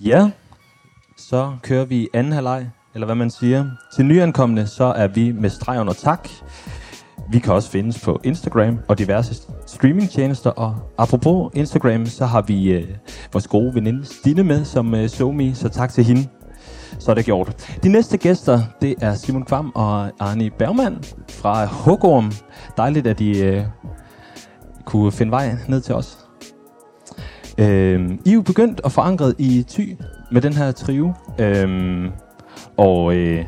Ja, så kører vi anden halvleg, eller hvad man siger. Til nyankomne, så er vi med streg under tak. Vi kan også findes på Instagram og diverse streamingtjenester. Og apropos Instagram, så har vi øh, vores gode veninde Stine med som øh, somi, så tak til hende. Så er det gjort. De næste gæster, det er Simon Kvam og Arne Bergman fra Hugorm. Dejligt, at de øh, kunne finde vej ned til os. Øh, I er jo begyndt at forankret i Thy med den her trio. Øh, og øh,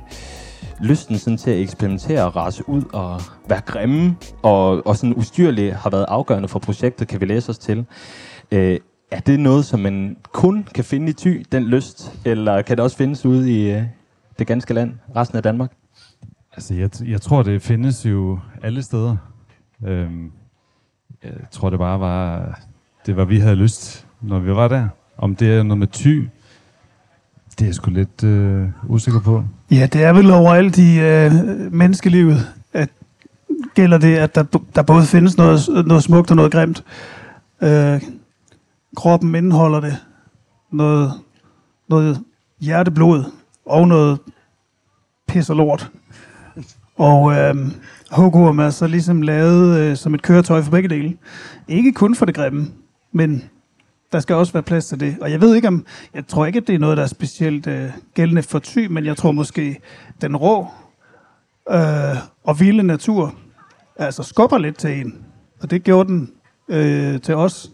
lysten sådan til at eksperimentere og rase ud og være grimme og, og sådan ustyrlige har været afgørende for projektet, kan vi læse os til. Øh, er det noget, som man kun kan finde i Thy, den lyst, eller kan det også findes ude i øh, det ganske land, resten af Danmark? Altså, jeg, jeg tror, det findes jo alle steder. Øhm, jeg tror, det bare var, det var, vi havde lyst, når vi var der. Om det er noget med ty, det er jeg sgu lidt øh, usikker på. Ja, det er vel overalt i øh, menneskelivet, at gælder det, at der, der både findes noget, noget smukt og noget grimt. Øh, kroppen indeholder det. Noget, noget hjerteblod og noget pis og lort. Og øh, Hogorm er så ligesom lavet øh, som et køretøj for begge dele. Ikke kun for det grimme, men der skal også være plads til det. Og jeg ved ikke om, jeg tror ikke, at det er noget, der er specielt øh, gældende for ty, men jeg tror måske, den rå øh, og vilde natur altså skubber lidt til en. Og det gjorde den øh, til os.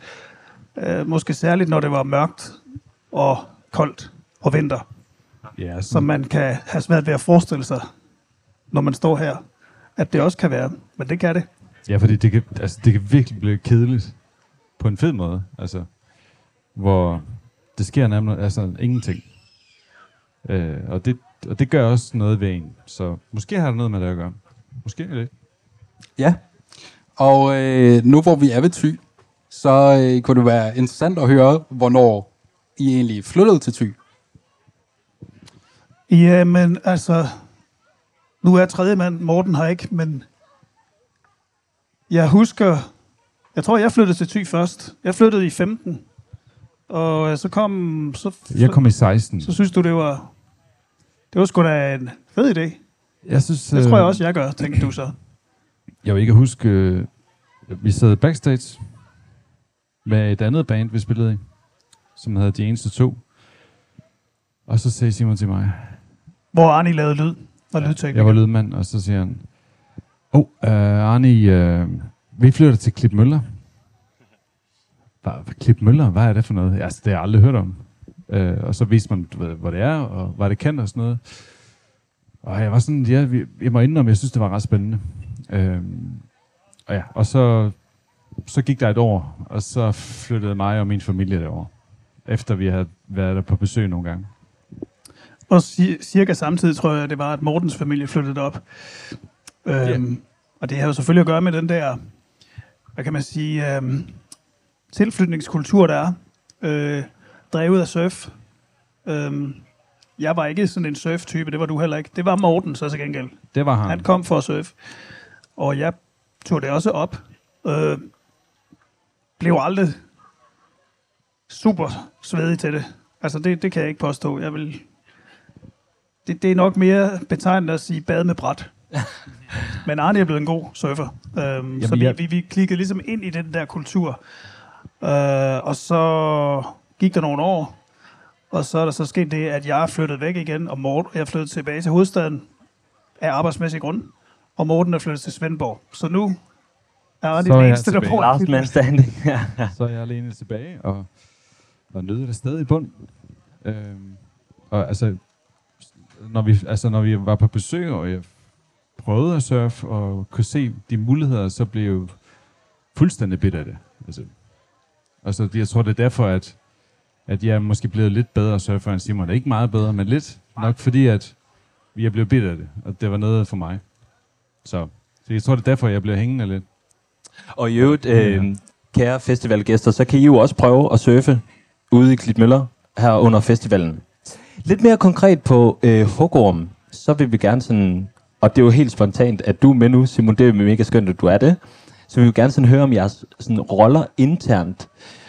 Øh, måske særligt, når det var mørkt og koldt og vinter. Ja, Som man kan have svært ved at forestille sig, når man står her, at det også kan være. Men det kan det. ja fordi det kan, altså, det kan virkelig blive kedeligt på en fed måde. Altså, hvor det sker nærmest altså, ingenting. Øh, og, det, og det gør også noget ved en. Så måske har det noget med det at gøre. Måske er det. Ja, og øh, nu hvor vi er ved Thy, så øh, kunne det være interessant at høre, hvornår I egentlig flyttede til Thy. Ja, men altså, nu er tredje mand, Morten her ikke, men jeg husker, jeg tror, jeg flyttede til Thy først. Jeg flyttede i 15, og øh, så kom, så, Jeg kom i 16. så synes du, det var, det var sgu da en fed idé. Jeg synes, Det tror jeg også, jeg gør, tænkte du så. Jeg vil ikke huske, øh, vi sad backstage med et andet band, vi spillede i, som hedder De Eneste To. Og så sagde Simon til mig, Hvor Arne lavede lyd og ja, lydtekniker. jeg var lydmand, og så siger han, Åh, oh, uh, Arne, uh, vi flytter til Klip Møller. Hvad, Klip Møller, hvad er det for noget? Altså, det har jeg aldrig hørt om. Uh, og så viste man, ved, hvor det er, og hvad det kan og sådan noget. Og jeg var sådan, ja, jeg må indrømme, jeg synes, det var ret spændende. Uh, og ja, og så, så gik der et år, og så flyttede mig og min familie derover. Efter vi havde været der på besøg nogle gange. Og ci- cirka samtidig tror jeg, det var, at Mortens familie flyttede op. Øhm, Og det har jo selvfølgelig at gøre med den der, hvad kan man sige, øhm, tilflytningskultur, der er. Øh, drevet af surf. Øhm, jeg var ikke sådan en surf-type, det var du heller ikke. Det var Morten så til gengæld. Det var han. Han kom for at surfe. Og jeg tog det også op. Øh, blev aldrig super svedig til det. Altså, det, det kan jeg ikke påstå. Jeg vil... Det, det er nok mere betegnende at sige bad med bræt. Men Arne er blevet en god surfer. Øhm, så vi, jeg- vi, vi klikkede ligesom ind i den der kultur. Øh, og så gik der nogle år, og så er der så sket det, at jeg er flyttet væk igen, og Morten, jeg er flyttet tilbage til hovedstaden af arbejdsmæssig grund, og Morten er flyttet til Svendborg. Så nu er er den eneste, der bor Last man standing. Ja. Så er jeg alene tilbage, og, og nøder det stadig i bund. Øhm, og altså når, vi, altså, når vi var på besøg, og jeg prøvede at surfe, og kunne se de muligheder, så blev jeg jo fuldstændig bidt af det. Altså, altså, jeg tror, det er derfor, at, at jeg er måske blevet lidt bedre surfer end Simon. Ikke meget bedre, men lidt. Nok fordi, at jeg blev bidt af det, og det var noget for mig. Så, så jeg tror, det er derfor, jeg bliver hængende lidt. Og i øvrigt, øh, kære festivalgæster, så kan I jo også prøve at surfe ude i Klitmøller her under festivalen. Lidt mere konkret på øh, Hugorm, så vil vi gerne sådan, og det er jo helt spontant, at du er med nu, Simon, det er mega skønt, at du er det. Så vi vil gerne sådan høre om jeres sådan, roller internt.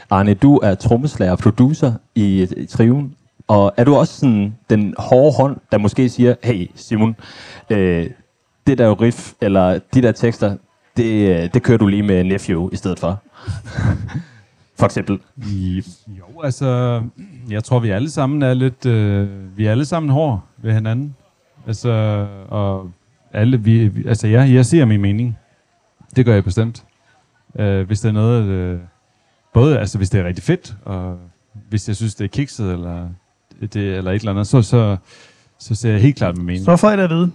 Arne, du er trommeslager og producer i, i triven. Og er du også sådan den hårde hånd, der måske siger, hey Simon, øh, det der riff, eller de der tekster, det, øh, det kører du lige med Nephew i stedet for? for eksempel. Jo, altså, jeg tror, vi alle sammen er lidt, øh, vi er alle sammen hårde ved hinanden. Altså, og alle, vi, vi altså, jeg, jeg siger min mening. Det gør jeg bestemt. Øh, hvis det er noget, øh, både, altså, hvis det er rigtig fedt, og hvis jeg synes, det er kikset, eller, det, eller et eller andet, så, så, så ser jeg helt klart min mening. Så får jeg det at vide.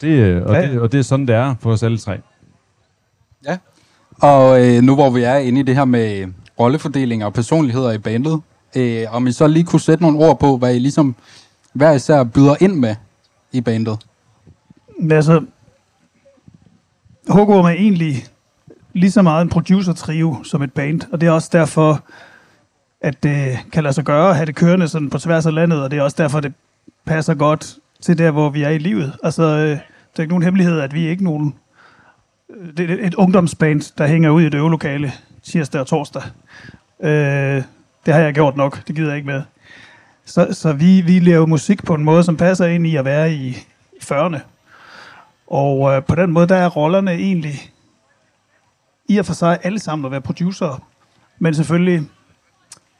Det, øh, og, Ja. det, og det er sådan, det er for os alle tre. Ja. Og øh, nu hvor vi er inde i det her med rollefordeling og personligheder i bandet, øh, om I så lige kunne sætte nogle ord på, hvad I ligesom hver især byder ind med i bandet. Men altså, Hågorm er egentlig lige så meget en producer-trio som et band, og det er også derfor, at det kan lade sig gøre at have det kørende sådan på tværs af landet, og det er også derfor, det passer godt til der, hvor vi er i livet. Altså, øh, det er ikke nogen hemmelighed, at vi er ikke nogen... Øh, det er et ungdomsband, der hænger ud i et øvelokale tirsdag og torsdag. Øh, det har jeg gjort nok, det gider jeg ikke med. Så, så vi, vi laver musik på en måde, som passer ind i at være i 40'erne. Og øh, på den måde, der er rollerne egentlig i og for sig alle sammen at være producer, men selvfølgelig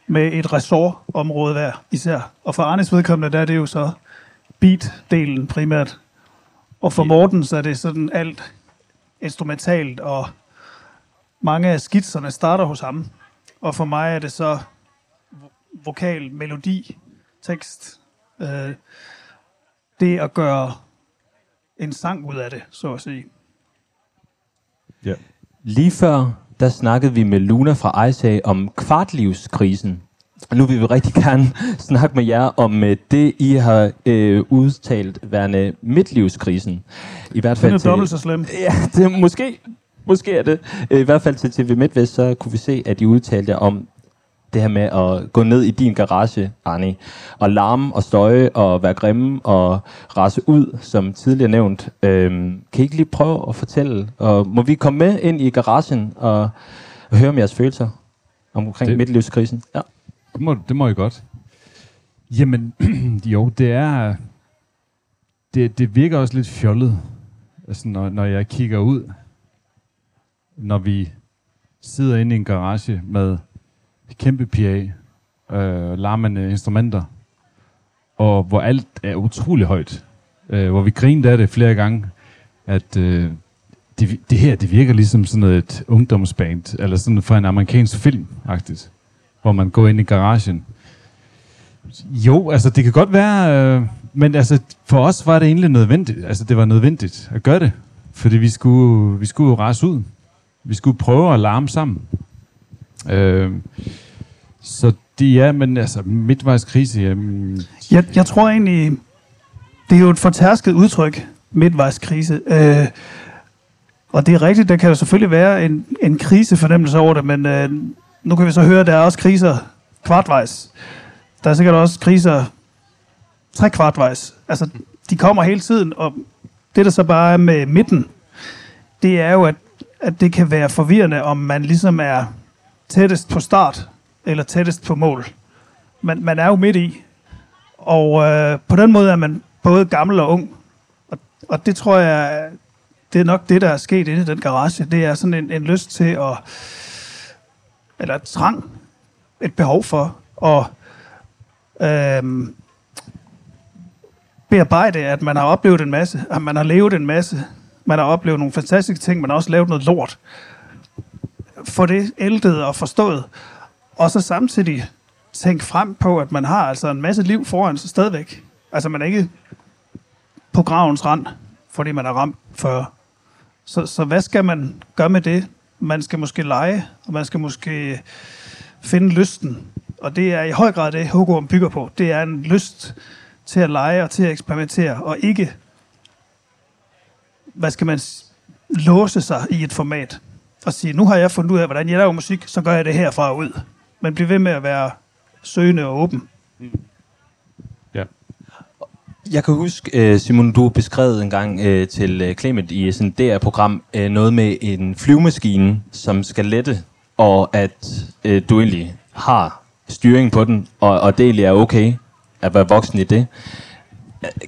med et ressortområde hver især. Og for Arnes vedkommende, der er det jo så beat-delen primært. Og for Morten, så er det sådan alt instrumentalt, og mange af skitserne starter hos ham. Og for mig er det så vo- vokal, melodi, tekst. Øh, det at gøre en sang ud af det, så at sige. Ja. Lige før, der snakkede vi med Luna fra Isag om kvartlivskrisen. Nu vil vi rigtig gerne snakke med jer om øh, det, I har øh, udtalt værende midtlivskrisen. I hvert Den fald er til, dobbelt så slem. Ja, det måske, måske er det. Øh, I hvert fald til TV MidtVest, så kunne vi se, at I udtalte jer om det her med at gå ned i din garage, Arne, og larme og støje og være grimme og rase ud, som tidligere nævnt. Øhm, kan I ikke lige prøve at fortælle, og må vi komme med ind i garagen og, og høre om jeres følelser omkring Det- midtlivskrisen? Ja. Det må, det må I godt. Jamen, jo, det er... Det, det virker også lidt fjollet, altså, når, når jeg kigger ud, når vi sidder inde i en garage med kæmpe PA, øh, larmende instrumenter, og hvor alt er utrolig højt. Øh, hvor vi grinede af det flere gange, at øh, det, det her, det virker ligesom sådan noget et ungdomsband, eller sådan fra en amerikansk film, faktisk hvor man går ind i garagen. Jo, altså det kan godt være, øh, men altså for os var det egentlig nødvendigt. Altså det var nødvendigt at gøre det, fordi vi skulle, vi skulle rase ud. Vi skulle prøve at larme sammen. Øh, så det er, men altså midtvejskrise, jamen, Jeg, jeg tror egentlig, det er jo et fortærsket udtryk, midtvejskrise. Øh, og det er rigtigt, der kan jo selvfølgelig være en, en krisefornemmelse over det, men øh, nu kan vi så høre, at der er også kriser kvartvejs. Der er sikkert også kriser tre kvartvejs. Altså, de kommer hele tiden, og det der så bare er med midten, det er jo, at, at det kan være forvirrende, om man ligesom er tættest på start, eller tættest på mål. Man, man er jo midt i, og øh, på den måde er man både gammel og ung. Og, og det tror jeg, det er nok det, der er sket inde i den garage. Det er sådan en, en lyst til at, eller et trang, et behov for at øh, bearbejde, at man har oplevet en masse, at man har levet en masse, man har oplevet nogle fantastiske ting, man har også lavet noget lort. Få det ældet og forstået. Og så samtidig tænke frem på, at man har altså en masse liv foran sig stadigvæk. Altså man er ikke på gravens rand, fordi man er ramt før. Så, så hvad skal man gøre med det? Man skal måske lege, og man skal måske finde lysten. Og det er i høj grad det, Hugo bygger på. Det er en lyst til at lege og til at eksperimentere, og ikke, hvad skal man låse sig i et format og sige, nu har jeg fundet ud af, hvordan jeg laver musik, så gør jeg det herfra ud. Men bliv ved med at være søgende og åben. Jeg kan huske, øh, Simon, du beskrev en gang øh, til øh, Clement i sådan et DR-program noget med en flyvemaskine, som skal lette, og at du egentlig har styring på den, og, og det egentlig er okay at være voksen i det.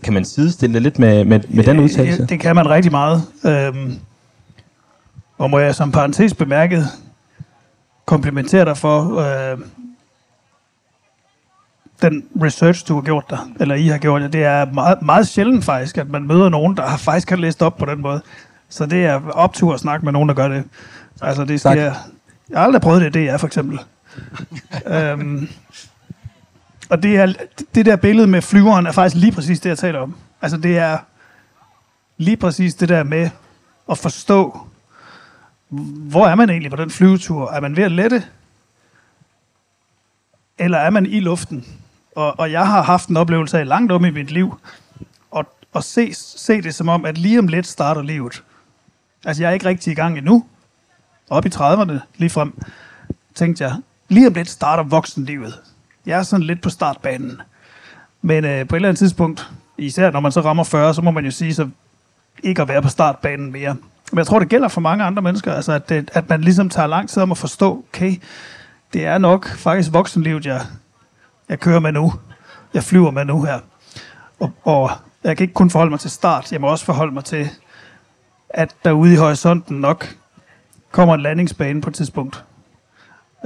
Kan man sidestille det lidt med, med, med den udtalelse? Det kan man rigtig meget. Øhm, og må jeg som parentes bemærket komplimentere dig for øh, den research, du har gjort der, eller I har gjort. Det er meget, meget sjældent faktisk, at man møder nogen, der har faktisk kan læst op på den måde. Så det er optur at snakke med nogen, der gør det. Altså, det skal, jeg, jeg har aldrig prøvet det, det er for eksempel. øhm, og det, er, det der billede med flyveren er faktisk lige præcis det, jeg taler om. Altså, det er lige præcis det der med at forstå, hvor er man egentlig på den flyvetur? Er man ved at lette? Eller er man i luften? Og, og jeg har haft en oplevelse af langt om i mit liv, at, at se, se det som om, at lige om lidt starter livet. Altså, jeg er ikke rigtig i gang endnu. Op i 30'erne, lige frem, tænkte jeg, lige om lidt starter voksenlivet. Jeg er sådan lidt på startbanen. Men øh, på et eller andet tidspunkt, især når man så rammer 40, så må man jo sige, så ikke at være på startbanen mere. Men jeg tror, det gælder for mange andre mennesker, altså at, det, at man ligesom tager lang tid om at forstå, okay, det er nok faktisk voksenlivet, jeg, jeg kører med nu. Jeg flyver med nu her. Og, og jeg kan ikke kun forholde mig til start, jeg må også forholde mig til, at der ude i horisonten nok kommer en landingsbane på et tidspunkt.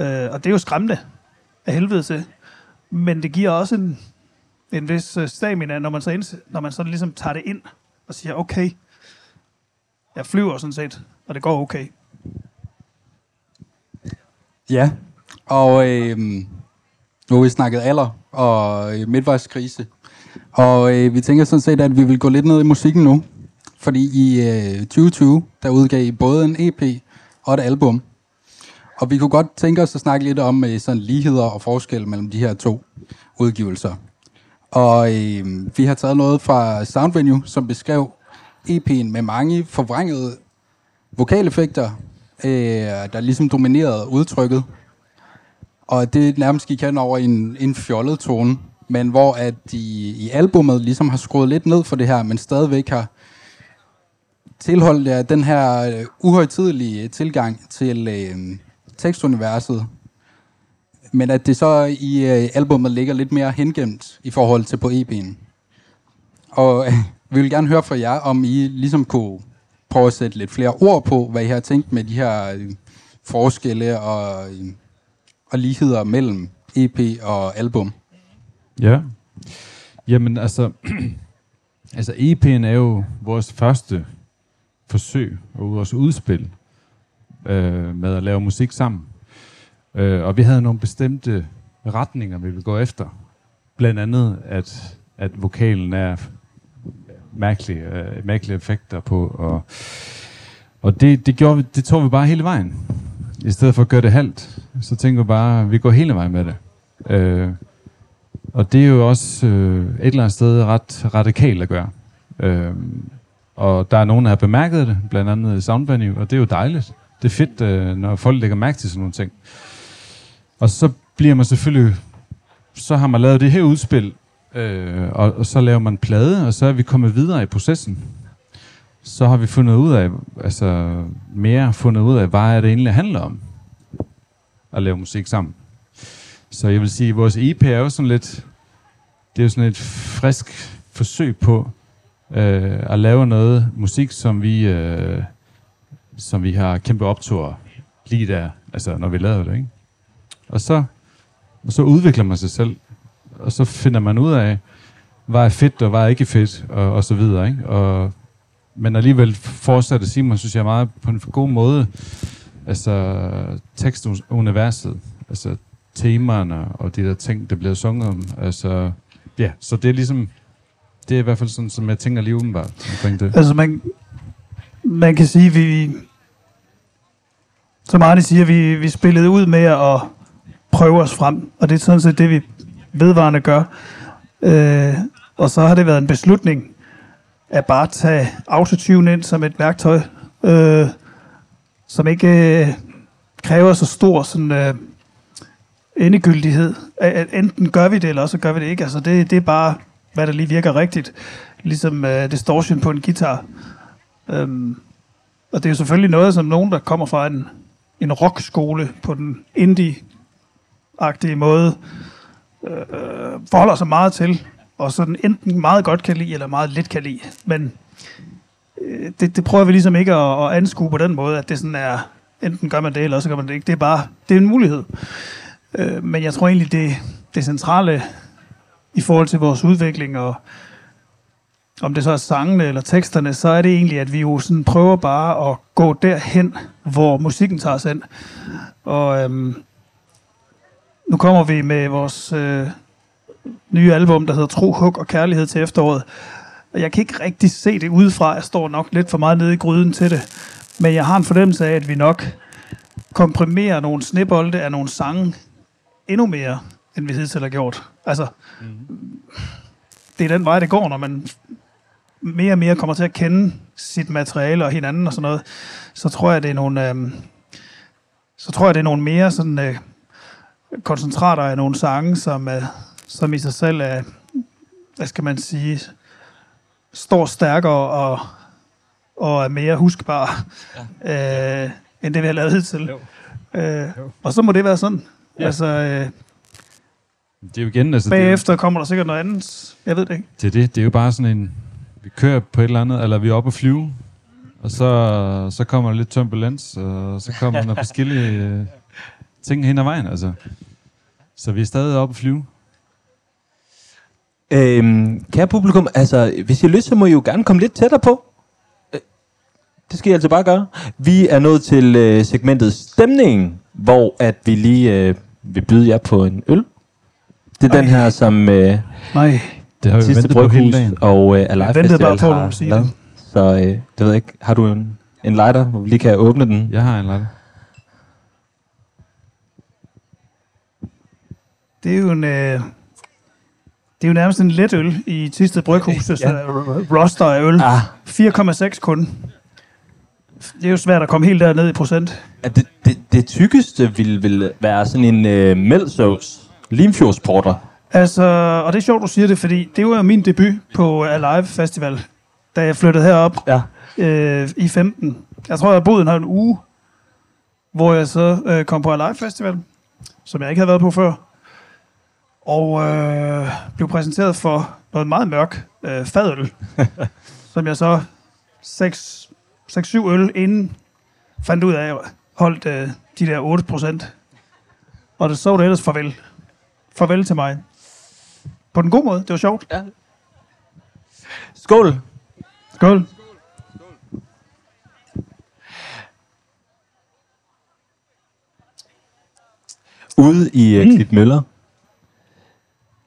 Øh, og det er jo skræmmende af helvede til. Men det giver også en, en vis øh, stamina, når man, så ind, når man så ligesom tager det ind og siger, okay, jeg flyver sådan set, og det går okay. Ja, og øh, nu har vi snakket alder og øh, midtvejskrise. Og øh, vi tænker sådan set, at vi vil gå lidt ned i musikken nu. Fordi i øh, 2020, der udgav I både en EP og et album. Og vi kunne godt tænke os at snakke lidt om øh, sådan ligheder og forskel mellem de her to udgivelser. Og øh, vi har taget noget fra Soundvenue, som beskrev EP'en med mange forvrængede vokaleffekter, øh, der ligesom dominerede udtrykket. Og det nærmest gik hen over en, en fjollet tone, men hvor at de i albummet ligesom har skruet lidt ned for det her, men stadigvæk har tilholdt ja, den her øh, uhøjtidelige tilgang til øh, tekstuniverset, men at det så i øh, albummet ligger lidt mere hengemt i forhold til på EP'en. Og øh, vi vil gerne høre fra jer, om I ligesom kunne prøve at sætte lidt flere ord på, hvad I har tænkt med de her øh, forskelle og, øh, og ligheder mellem EP og album. Ja. Jamen altså, altså EP'en er jo vores første forsøg og vores udspil øh, med at lave musik sammen. Øh, og vi havde nogle bestemte retninger, vi ville gå efter. Blandt andet, at, at vokalen er mærkelige, øh, mærkelige effekter på. Og, og det, det, gjorde vi, det tog vi bare hele vejen. I stedet for at gøre det halvt, så tænker vi bare, at vi går hele vejen med det. Øh, og det er jo også øh, et eller andet sted ret radikalt at gøre. Øh, og der er nogen, der har bemærket det, blandt andet Soundvenue, og det er jo dejligt. Det er fedt, øh, når folk lægger mærke til sådan nogle ting. Og så bliver man selvfølgelig, så har man lavet det her udspil, øh, og, og så laver man plade, og så er vi kommet videre i processen. Så har vi fundet ud af, altså mere fundet ud af, hvad er det egentlig handler om at lave musik sammen. Så jeg vil sige, at vores EP er jo sådan lidt, det er jo sådan et frisk forsøg på øh, at lave noget musik, som vi, øh, som vi har kæmpe optur lige der, altså når vi lavede det, ikke? Og så, og så udvikler man sig selv, og så finder man ud af, hvad er fedt og hvad er ikke fedt, og, og så videre, ikke? Og, men alligevel fortsatte Simon, synes jeg, meget på en god måde, altså tekstuniverset, altså temaerne og de der ting, der bliver sunget om. Altså, ja, så det er ligesom, det er i hvert fald sådan, som jeg tænker lige umiddelbart omkring det. Altså man, man kan sige, vi, som Arne siger, vi, vi spillede ud med at prøve os frem, og det er sådan set det, vi vedvarende gør. Øh, og så har det været en beslutning at bare tage autotune ind som et værktøj, øh, som ikke øh, kræver så stor sådan, øh, endegyldighed. At Enten gør vi det, eller så gør vi det ikke. Altså det, det er bare, hvad der lige virker rigtigt. Ligesom øh, distortion på en guitar. Øhm, og det er jo selvfølgelig noget, som nogen, der kommer fra en, en rockskole på den indie agtige måde øh, forholder sig meget til, og sådan enten meget godt kan lide, eller meget lidt kan lide. Men øh, det, det prøver vi ligesom ikke at, at anskue på den måde, at det sådan er, enten gør man det, eller så gør man det ikke. Det er bare, det er en mulighed. Øh, men jeg tror egentlig, det, det centrale i forhold til vores udvikling, og om det så er sangene eller teksterne, så er det egentlig, at vi jo sådan prøver bare at gå derhen, hvor musikken tager os ind. Og øhm, nu kommer vi med vores øh, nye album, der hedder Tro, Hug og Kærlighed til efteråret. Og jeg kan ikke rigtig se det udefra. Jeg står nok lidt for meget nede i gryden til det. Men jeg har en fornemmelse af, at vi nok komprimerer nogle snebolde af nogle sange endnu mere, end vi hidtil har gjort. Altså, mm. det er den vej, det går, når man mere og mere kommer til at kende sit materiale og hinanden og sådan noget, så tror jeg, det er nogle, øh, så tror jeg, det er nogle mere sådan, øh, koncentrater af nogle sange, som, øh, som i sig selv er, hvad skal man sige, står stærkere og, og er mere huskbare, ja. øh, end det vi har lavet hidtil. Øh, og så må det være sådan. Ja. Altså, øh, Det er jo igen, altså... bagefter kommer der sikkert noget andet. Jeg ved det ikke. Det, det, er det, det er jo bare sådan en... Vi kører på et eller andet, eller vi er oppe at flyve, og så, så kommer der lidt turbulens, og så kommer der forskellige øh, ting hen ad vejen, altså. Så vi er stadig oppe at flyve. Øhm, kære publikum, altså, hvis I har lyst, så må I jo gerne komme lidt tættere på. Øh, Det skal I altså bare gøre. Vi er nået til øh, segmentet Stemning, hvor at vi lige øh, vil byde jer på en øl. Det er den her, som øh, Nej. Det har vi sidste bryghus og øh, Alive Jeg ventede Festival bare på, har lavet. Så øh, det ved jeg ikke. Har du en, en lighter, hvor vi lige kan åbne den? Jeg har en latte. Det er jo en... Øh, det er jo nærmest en let øl i Tisted Bryghus, ja. roster af øl. Ah, 4,6 kun. Det er jo svært at komme helt derned i procent. at det, det, det tykkeste ville, ville være sådan en øh, mælsauce. Limfjordsporter. Altså, og det er sjovt, du siger det, fordi det var jo min debut på Alive Festival, da jeg flyttede herop Ja. øh, i 15. Jeg tror, jeg boede her en uge, hvor jeg så øh, kom på Alive Festival, som jeg ikke havde været på før. Og øh, blev præsenteret for noget meget mørk øh, fadøl, som jeg så 6-7 øl inden fandt ud af, at holdt øh, de der 8 procent. Og det så det ellers farvel. Farvel til mig. På den gode måde. Det var sjovt. Skål. Skål. Ude i øh, Mm. Klitmøller.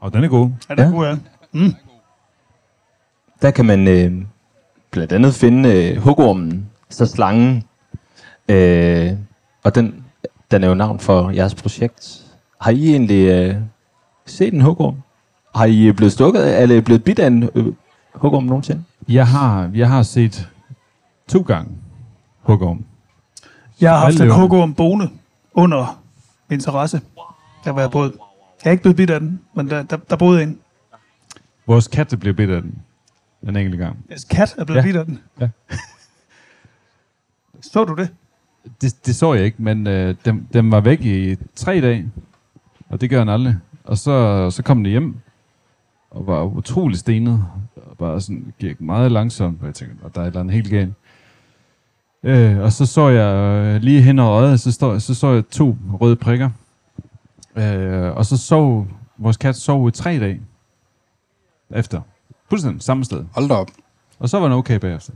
Og den er god. Ja, det Ja. ja. god, ja. Der kan man øh, blandt andet finde øh, hugormen, så slangen. Øh, og den, den er jo navn for jeres projekt. Har I egentlig øh, set en hugorm? Har I blevet stukket eller blevet bidt af en øh, hugorm nogensinde? Jeg har, jeg har set to gange hugorm. Jeg har haft en hugorm boende under min terrasse, der var jeg boet. Jeg er ikke blevet bidt af den, men der, der, der boede en. Vores kat blev bidt af den. Den enkelte gang. Yes, kat er blevet Ja. bidt af den. Ja. Så du det? Det, det så jeg ikke, men øh, den, den var væk i tre dage. Og det gør den aldrig. Og så, så kom den hjem. Og var utrolig stenet. Og bare sådan gik meget langsomt. Og jeg tænkte, "Nå, der er et eller andet helt galt. Øh, og så så jeg øh, lige hen over øjet, så, stod, så så jeg to røde prikker. Øh, og så sov vores kat sov i tre dage. Efter. Fuldstændig samme sted. Hold da op. Og så var den okay bagefter.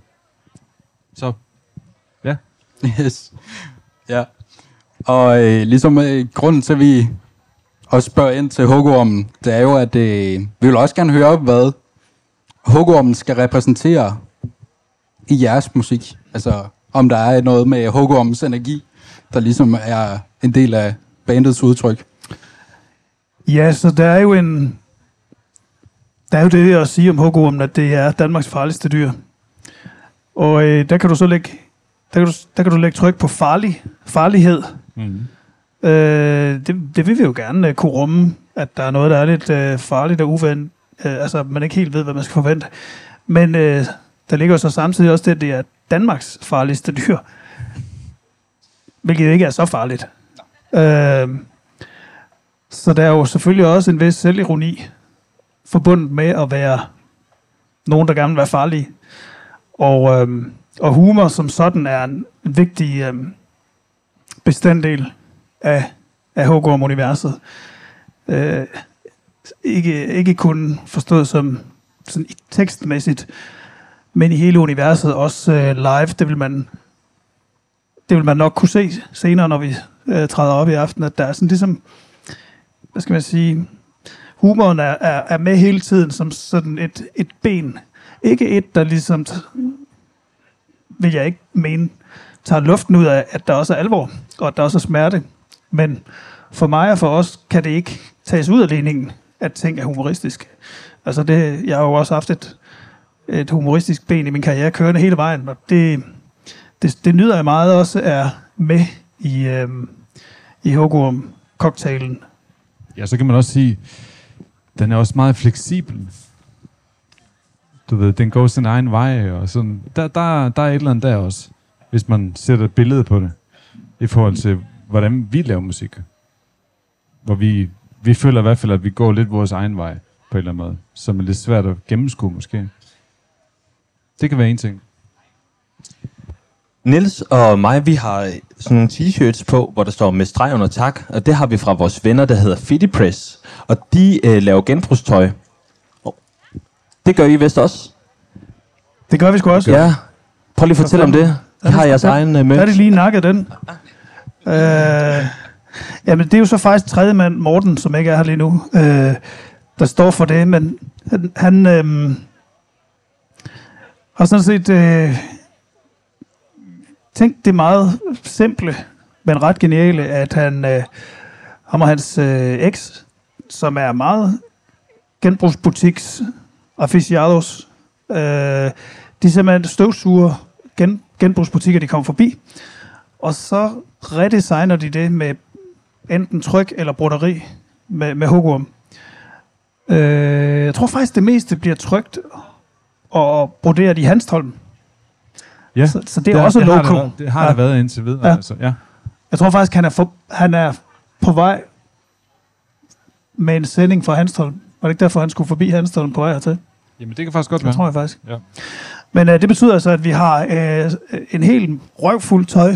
Så Yes. Ja. Og øh, ligesom øh, grunden til, at vi også spørger ind til hugormen, det er jo, at øh, vi vil også gerne høre, hvad hugormen skal repræsentere i jeres musik. Altså, om der er noget med hugormens energi, der ligesom er en del af bandets udtryk. Ja, så der er jo en... Der er jo det at sige om hugormen, at det er Danmarks farligste dyr. Og øh, der kan du så lægge, der kan du, der kan du lægge tryk på farlig, farlighed. mm. Øh, det, det vil vi jo gerne øh, kunne rumme, at der er noget, der er lidt øh, farligt og uvendt. Øh, altså, man ikke helt ved, hvad man skal forvente. Men øh, der ligger jo så samtidig også det, at det er Danmarks farligste dyr. Hvilket ikke er så farligt. Øh, så der er jo selvfølgelig også en vis selvironi forbundet med at være nogen, der gerne vil være farlige. Og, øhm, og humor som sådan er en, en vigtig øhm, bestanddel af, af HGM-universet. Øh, ikke, ikke kun forstået som sådan tekstmæssigt, men i hele universet, også øh, live, det vil man det vil man nok kunne se senere, når vi øh, træder op i aften, at der er sådan ligesom, hvad skal man sige, humoren er, er, er med hele tiden som sådan et, et ben. Ikke et, der ligesom, vil jeg ikke mene, tager luften ud af, at der også er alvor, og at der også er smerte. Men for mig og for os kan det ikke tages ud af ligningen, at ting er humoristisk. Altså det, jeg har jo også haft et, et humoristisk ben i min karriere kørende hele vejen, og det, det, det nyder jeg meget også er med i, øh, i Hogum cocktailen Ja, så kan man også sige, den er også meget fleksibel. Du ved, den går sin egen vej, og sådan. Der, der, der er et eller andet der også, hvis man sætter et billede på det, i forhold til, hvordan vi laver musik. Hvor vi, vi føler i hvert fald, at vi går lidt vores egen vej, på en eller anden måde, som er lidt svært at gennemskue måske. Det kan være en ting. Nils og mig, vi har sådan nogle t-shirts på, hvor der står med streg under tak, og det har vi fra vores venner, der hedder Fitty Press, og de øh, laver genbrugstøj. Det gør I vist også? Det gør vi sgu også. Ja. Prøv lige at fortælle om det. I har jeres der, egen uh, Der er det lige nakket den. Øh, jamen, det er jo så faktisk tredje mand, Morten, som ikke er her lige nu, øh, der står for det, men han, han øh, har sådan set øh, tænk det meget simple, men ret geniale, at han, øh, ham og hans øh, eks, som er meget genbrugsbutiks aficionados, øh, de simpelthen støvsuger gen, genbrugsbutikker, de kommer forbi, og så redesigner de det med enten tryk eller broderi med, med hugorm. Øh, jeg tror faktisk, det meste bliver trykt og broderet i Hanstholm. Ja, Så, så det er også det har været- det har Ja. der været indtil videre. Ja. Altså, ja. Jeg tror faktisk, han er, for, han er på vej med en sending fra Hanstholm. Var det ikke derfor, han skulle forbi Hanstholm på vej hertil? Jamen, det kan faktisk godt Det være. tror jeg faktisk. Ja. Men øh, det betyder altså, at vi har øh, en helt røvfuld tøj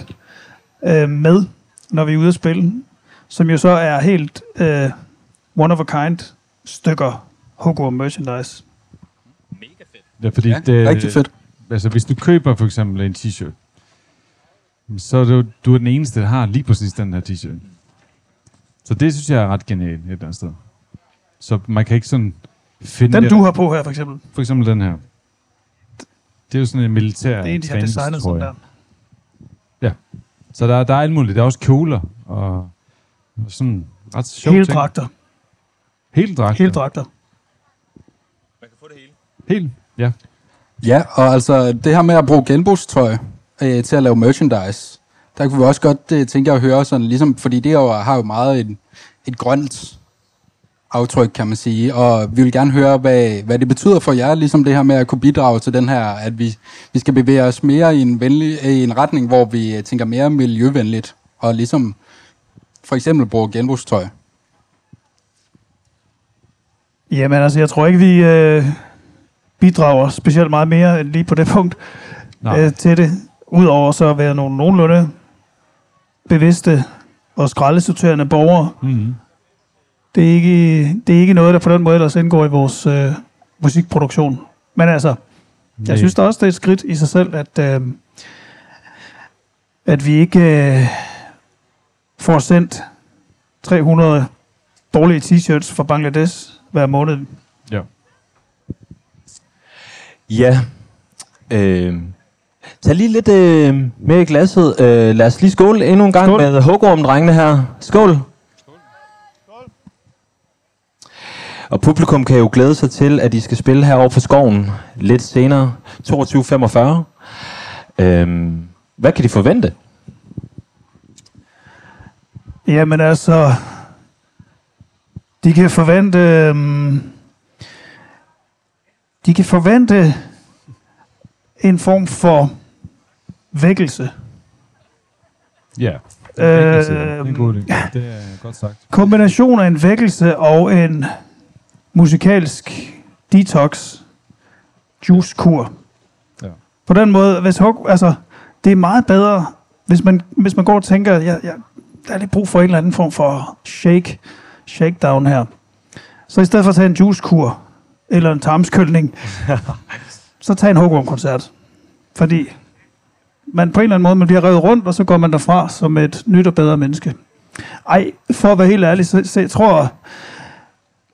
øh, med, når vi er ude at spille, som jo så er helt øh, one of a kind stykker Hogwarts merchandise. Ja, fordi Ja, det, rigtig fedt. Altså, hvis du køber for eksempel en t-shirt, så er du, du er den eneste, der har lige præcis den her t-shirt. Så det synes jeg er ret genialt et eller andet sted. Så man kan ikke sådan finde Den det. du har på her, for eksempel. For eksempel den her. Det er jo sådan en militær Det er en, de har designet sådan der. Så der, der er alt muligt. Der er også kjoler og, og sådan ret sjovt Hele ting. dragter. Hele dragter. Hele dragter. Helt, ja. Ja, og altså det her med at bruge genbrugstøj øh, til at lave merchandise, der kunne vi også godt øh, tænke at høre sådan, ligesom, fordi det jo, har jo meget et, et grønt aftryk, kan man sige, og vi vil gerne høre, hvad, hvad det betyder for jer, ligesom det her med at kunne bidrage til den her, at vi, vi skal bevæge os mere i en, venlig, øh, i en retning, hvor vi øh, tænker mere miljøvenligt, og ligesom for eksempel bruge genbrugstøj. Jamen altså, jeg tror ikke, vi øh, bidrager specielt meget mere lige på det punkt Nej. øh, til det. Udover så at være nogle nogenlunde bevidste og skraldesorterende borgere. Mm-hmm. Det er, ikke, det er ikke noget, der på den måde ellers indgår i vores øh, musikproduktion. Men altså, jeg synes da også, det er et skridt i sig selv, at, øh, at vi ikke øh, får sendt 300 dårlige t-shirts fra Bangladesh hver måned. Ja. Øh, tag lige lidt øh, med i glasset. Øh, lad os lige skåle endnu en gang Skål. med Hogorm-drengene her. Skål. Og publikum kan jo glæde sig til, at de skal spille herovre for skoven lidt senere, 22.45. Øhm, hvad kan de forvente? Jamen altså, de kan forvente, øhm, de kan forvente en form for vækkelse. Ja. Er, øh, det er en god idé. Det er godt sagt. kombination af en vækkelse og en musikalsk detox juicekur. Ja. På den måde, hvis hug, altså, det er meget bedre, hvis man, hvis man går og tænker, jeg, jeg, der er lidt brug for en eller anden form for shake, shakedown her. Så i stedet for at tage en juicekur, eller en tarmskølning, så tag en hugorm-koncert. Fordi man på en eller anden måde, man bliver revet rundt, og så går man derfra som et nyt og bedre menneske. Ej, for at være helt ærlig, så, så jeg tror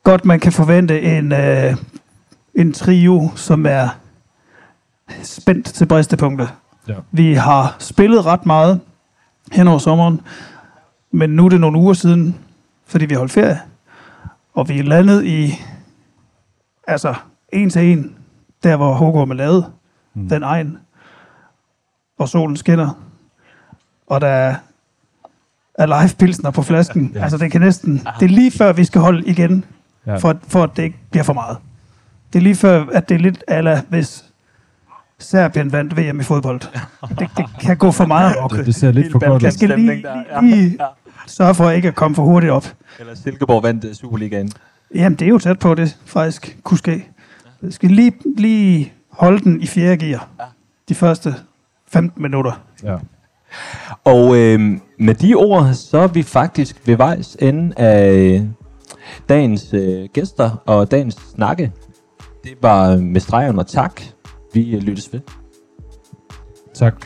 godt, man kan forvente en, øh, en trio, som er spændt til bristepunktet. Ja. Vi har spillet ret meget hen over sommeren, men nu er det nogle uger siden, fordi vi har holdt ferie, og vi er landet i, altså, en til en, der hvor Hågård er lavet, Mm. den egen, og solen skinner, og der er, er live pilsner på flasken. Ja. ja. Altså, det kan næsten, det er lige før, vi skal holde igen, Ja. for, for at det ikke bliver for meget. Det er lige før, at det er lidt ala, hvis Serbien vandt VM i fodbold. Det, det kan gå for meget amok. Det, det ser lidt for godt Jeg ud. skal lige, lige, lige sørge for ikke at komme for hurtigt op. Eller Silkeborg vandt Superligaen. Jamen, det er jo tæt på, det faktisk kunne ske. Jeg skal lige, lige holde den i fjerde gear. De første 15 minutter. Ja. Og øh, med de ord, så er vi faktisk ved vejs ende af dagens øh, gæster og dagens snakke. Det var med streg under tak. Vi øh, lyttes ved. Tak.